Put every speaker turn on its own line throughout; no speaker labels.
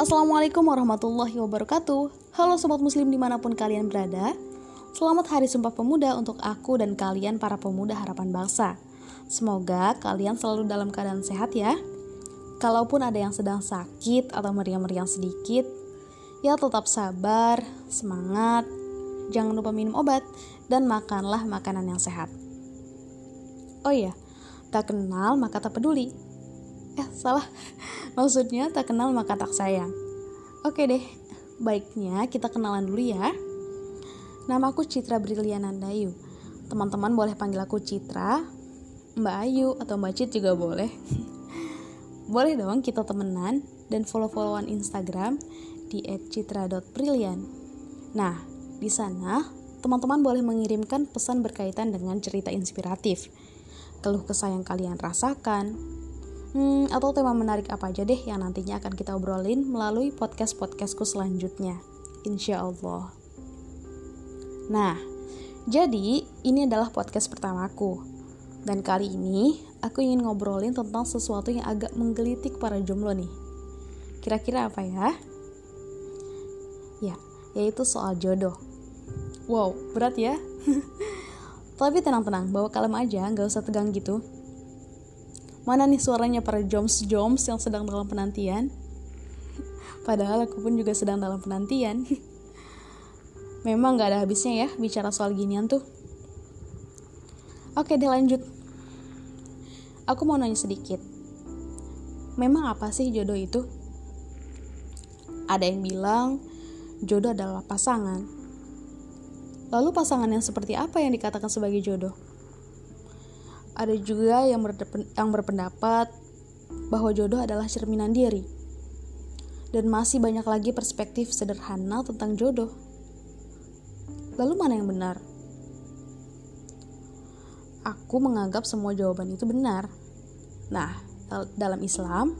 Assalamualaikum warahmatullahi wabarakatuh. Halo Sobat Muslim di mana pun kalian berada. Selamat Hari Sumpah Pemuda untuk aku dan kalian para pemuda harapan bangsa. Semoga kalian selalu dalam keadaan sehat ya. Kalaupun ada yang sedang sakit atau meriang-meriang sedikit Ya tetap sabar, semangat Jangan lupa minum obat Dan makanlah makanan yang sehat. Oh iya, tak kenal maka tak peduli Eh, salah Maksudnya tak kenal maka tak sayang. Oke deh, baiknya kita kenalan dulu ya. Nama aku Citra Briliana Dayu. Teman-teman boleh panggil aku Citra, Mbak Ayu atau Mbak Cit juga boleh. boleh dong kita temenan dan follow-followan Instagram di @citra.brilian. Nah, di sana teman-teman boleh mengirimkan pesan berkaitan dengan cerita inspiratif, keluh kesah yang kalian rasakan, hmm, atau tema menarik apa aja deh yang nantinya akan kita obrolin melalui podcast-podcastku selanjutnya. Insya Allah. Nah, jadi ini adalah podcast pertamaku. Dan kali ini aku ingin ngobrolin tentang sesuatu yang agak menggelitik para jomblo nih. Kira-kira apa ya? Ya, yaitu soal jodoh. Wow, berat ya? Tapi tenang-tenang, bawa kalem aja, nggak usah tegang gitu. Mana nih suaranya para joms-joms yang sedang dalam penantian? Padahal aku pun juga sedang dalam penantian. Memang gak ada habisnya ya bicara soal ginian tuh. Oke deh lanjut. Aku mau nanya sedikit. Memang apa sih jodoh itu? Ada yang bilang jodoh adalah pasangan. Lalu pasangan yang seperti apa yang dikatakan sebagai jodoh? Ada juga yang, yang berpendapat bahwa jodoh adalah cerminan diri. Dan masih banyak lagi perspektif sederhana tentang jodoh. Lalu mana yang benar? Aku menganggap semua jawaban itu benar. Nah, dalam Islam,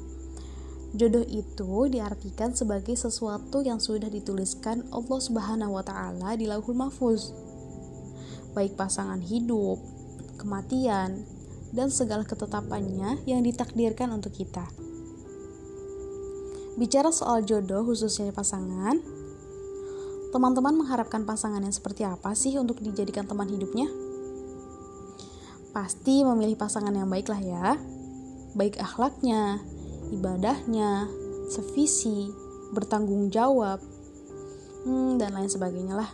jodoh itu diartikan sebagai sesuatu yang sudah dituliskan Allah Subhanahu wa taala di Lauhul Mahfuz. Baik pasangan hidup, kematian, dan segala ketetapannya yang ditakdirkan untuk kita. Bicara soal jodoh khususnya pasangan, teman-teman mengharapkan pasangan yang seperti apa sih untuk dijadikan teman hidupnya? Pasti memilih pasangan yang baik lah ya. Baik akhlaknya, ibadahnya, sevisi, bertanggung jawab, hmm, dan lain sebagainya lah.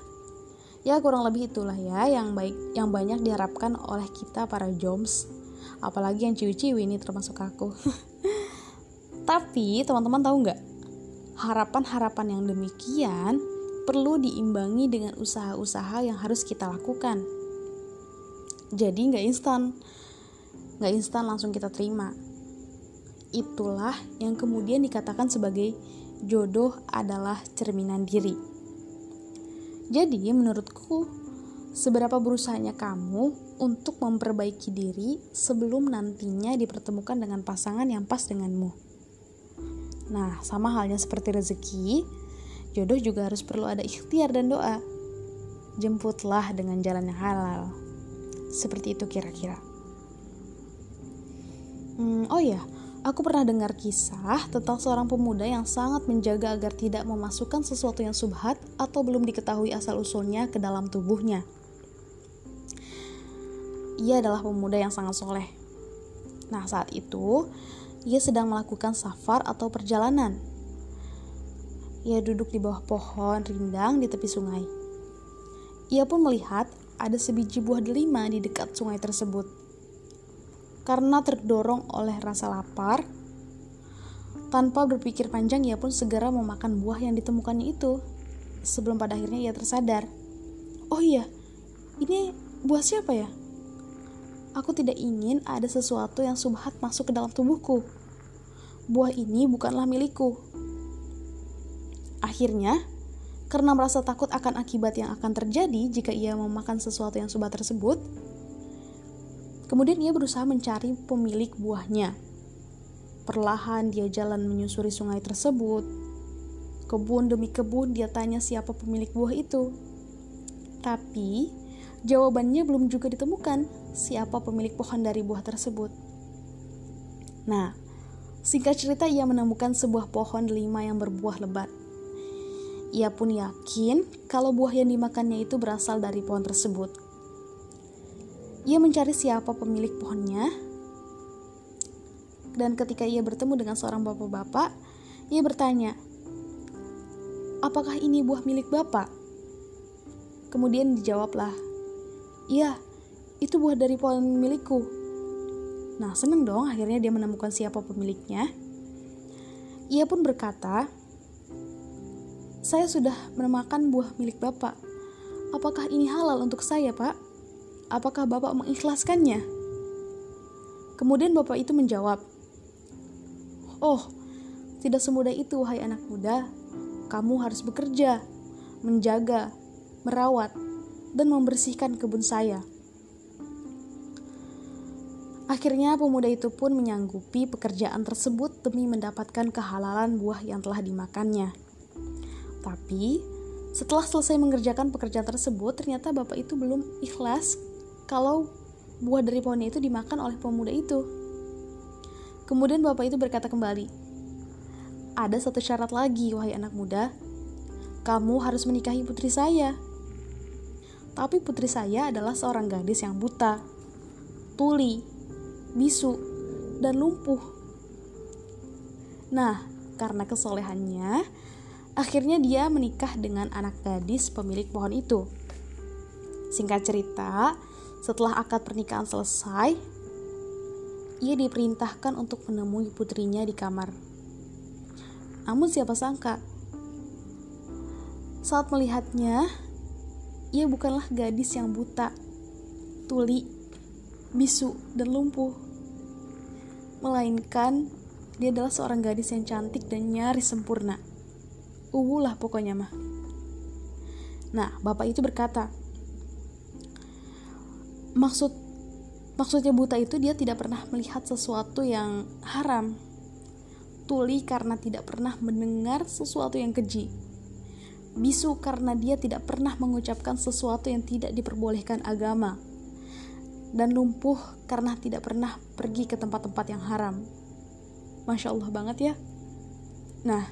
Ya kurang lebih itulah ya yang baik yang banyak diharapkan oleh kita para joms. Apalagi yang ciwi-ciwi ini termasuk aku. Tapi teman-teman tahu nggak? Harapan-harapan yang demikian perlu diimbangi dengan usaha-usaha yang harus kita lakukan. Jadi nggak instan, nggak instan langsung kita terima. Itulah yang kemudian dikatakan sebagai jodoh adalah cerminan diri. Jadi, menurutku, seberapa berusahanya kamu untuk memperbaiki diri sebelum nantinya dipertemukan dengan pasangan yang pas denganmu. Nah, sama halnya seperti rezeki, jodoh juga harus perlu ada ikhtiar dan doa. Jemputlah dengan jalan yang halal. Seperti itu kira-kira. Hmm, oh ya, Aku pernah dengar kisah tentang seorang pemuda yang sangat menjaga agar tidak memasukkan sesuatu yang subhat atau belum diketahui asal-usulnya ke dalam tubuhnya. Ia adalah pemuda yang sangat soleh. Nah, saat itu ia sedang melakukan safar atau perjalanan. Ia duduk di bawah pohon rindang di tepi sungai. Ia pun melihat ada sebiji buah delima di dekat sungai tersebut karena terdorong oleh rasa lapar. Tanpa berpikir panjang, ia pun segera memakan buah yang ditemukannya itu. Sebelum pada akhirnya ia tersadar. Oh iya, ini buah siapa ya? Aku tidak ingin ada sesuatu yang subhat masuk ke dalam tubuhku. Buah ini bukanlah milikku. Akhirnya, karena merasa takut akan akibat yang akan terjadi jika ia memakan sesuatu yang subhat tersebut, Kemudian ia berusaha mencari pemilik buahnya. Perlahan dia jalan menyusuri sungai tersebut. Kebun demi kebun dia tanya siapa pemilik buah itu. Tapi jawabannya belum juga ditemukan siapa pemilik pohon dari buah tersebut. Nah, Singkat cerita, ia menemukan sebuah pohon delima yang berbuah lebat. Ia pun yakin kalau buah yang dimakannya itu berasal dari pohon tersebut. Ia mencari siapa pemilik pohonnya, dan ketika ia bertemu dengan seorang bapak-bapak, ia bertanya, "Apakah ini buah milik bapak?" Kemudian dijawablah, "Iya, itu buah dari pohon milikku." Nah, seneng dong akhirnya dia menemukan siapa pemiliknya. Ia pun berkata, saya sudah memakan buah milik Bapak. Apakah ini halal untuk saya, Pak? Apakah Bapak mengikhlaskannya? Kemudian Bapak itu menjawab, Oh, tidak semudah itu, hai anak muda. Kamu harus bekerja, menjaga, merawat, dan membersihkan kebun saya. Akhirnya pemuda itu pun menyanggupi pekerjaan tersebut demi mendapatkan kehalalan buah yang telah dimakannya. Tapi, setelah selesai mengerjakan pekerjaan tersebut, ternyata bapak itu belum ikhlas kalau buah dari pohonnya itu dimakan oleh pemuda itu. Kemudian bapak itu berkata kembali, "Ada satu syarat lagi, wahai anak muda. Kamu harus menikahi putri saya." Tapi putri saya adalah seorang gadis yang buta, tuli, bisu, dan lumpuh. Nah, karena kesolehannya, akhirnya dia menikah dengan anak gadis pemilik pohon itu. Singkat cerita, setelah akad pernikahan selesai, ia diperintahkan untuk menemui putrinya di kamar. Namun siapa sangka, saat melihatnya, ia bukanlah gadis yang buta, tuli, bisu, dan lumpuh melainkan dia adalah seorang gadis yang cantik dan nyaris sempurna. Uwu lah pokoknya mah. Nah, bapak itu berkata, maksud maksudnya buta itu dia tidak pernah melihat sesuatu yang haram. Tuli karena tidak pernah mendengar sesuatu yang keji. Bisu karena dia tidak pernah mengucapkan sesuatu yang tidak diperbolehkan agama dan lumpuh karena tidak pernah pergi ke tempat-tempat yang haram. Masya Allah banget ya. Nah,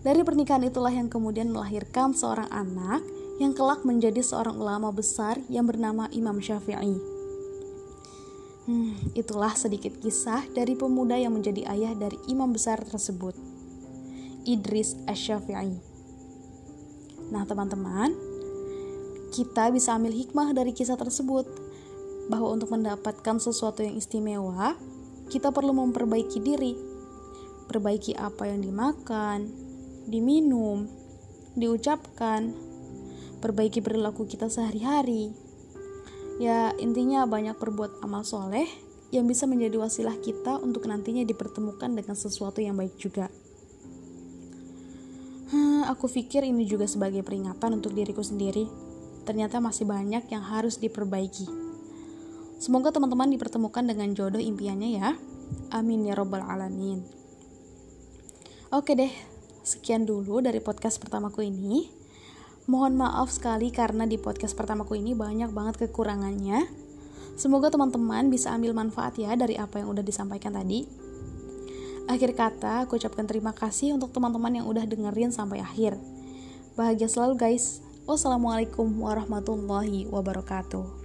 dari pernikahan itulah yang kemudian melahirkan seorang anak yang kelak menjadi seorang ulama besar yang bernama Imam Syafi'i. Hmm, itulah sedikit kisah dari pemuda yang menjadi ayah dari imam besar tersebut, Idris Asy-Syafi'i. Nah, teman-teman, kita bisa ambil hikmah dari kisah tersebut bahwa untuk mendapatkan sesuatu yang istimewa, kita perlu memperbaiki diri. Perbaiki apa yang dimakan, diminum, diucapkan, perbaiki perilaku kita sehari-hari. Ya, intinya banyak perbuat amal soleh yang bisa menjadi wasilah kita untuk nantinya dipertemukan dengan sesuatu yang baik juga. Hmm, aku pikir ini juga sebagai peringatan untuk diriku sendiri. Ternyata masih banyak yang harus diperbaiki. Semoga teman-teman dipertemukan dengan jodoh impiannya ya. Amin ya robbal alamin. Oke deh, sekian dulu dari podcast pertamaku ini. Mohon maaf sekali karena di podcast pertamaku ini banyak banget kekurangannya. Semoga teman-teman bisa ambil manfaat ya dari apa yang udah disampaikan tadi. Akhir kata, aku ucapkan terima kasih untuk teman-teman yang udah dengerin sampai akhir. Bahagia selalu guys. Wassalamualaikum warahmatullahi wabarakatuh.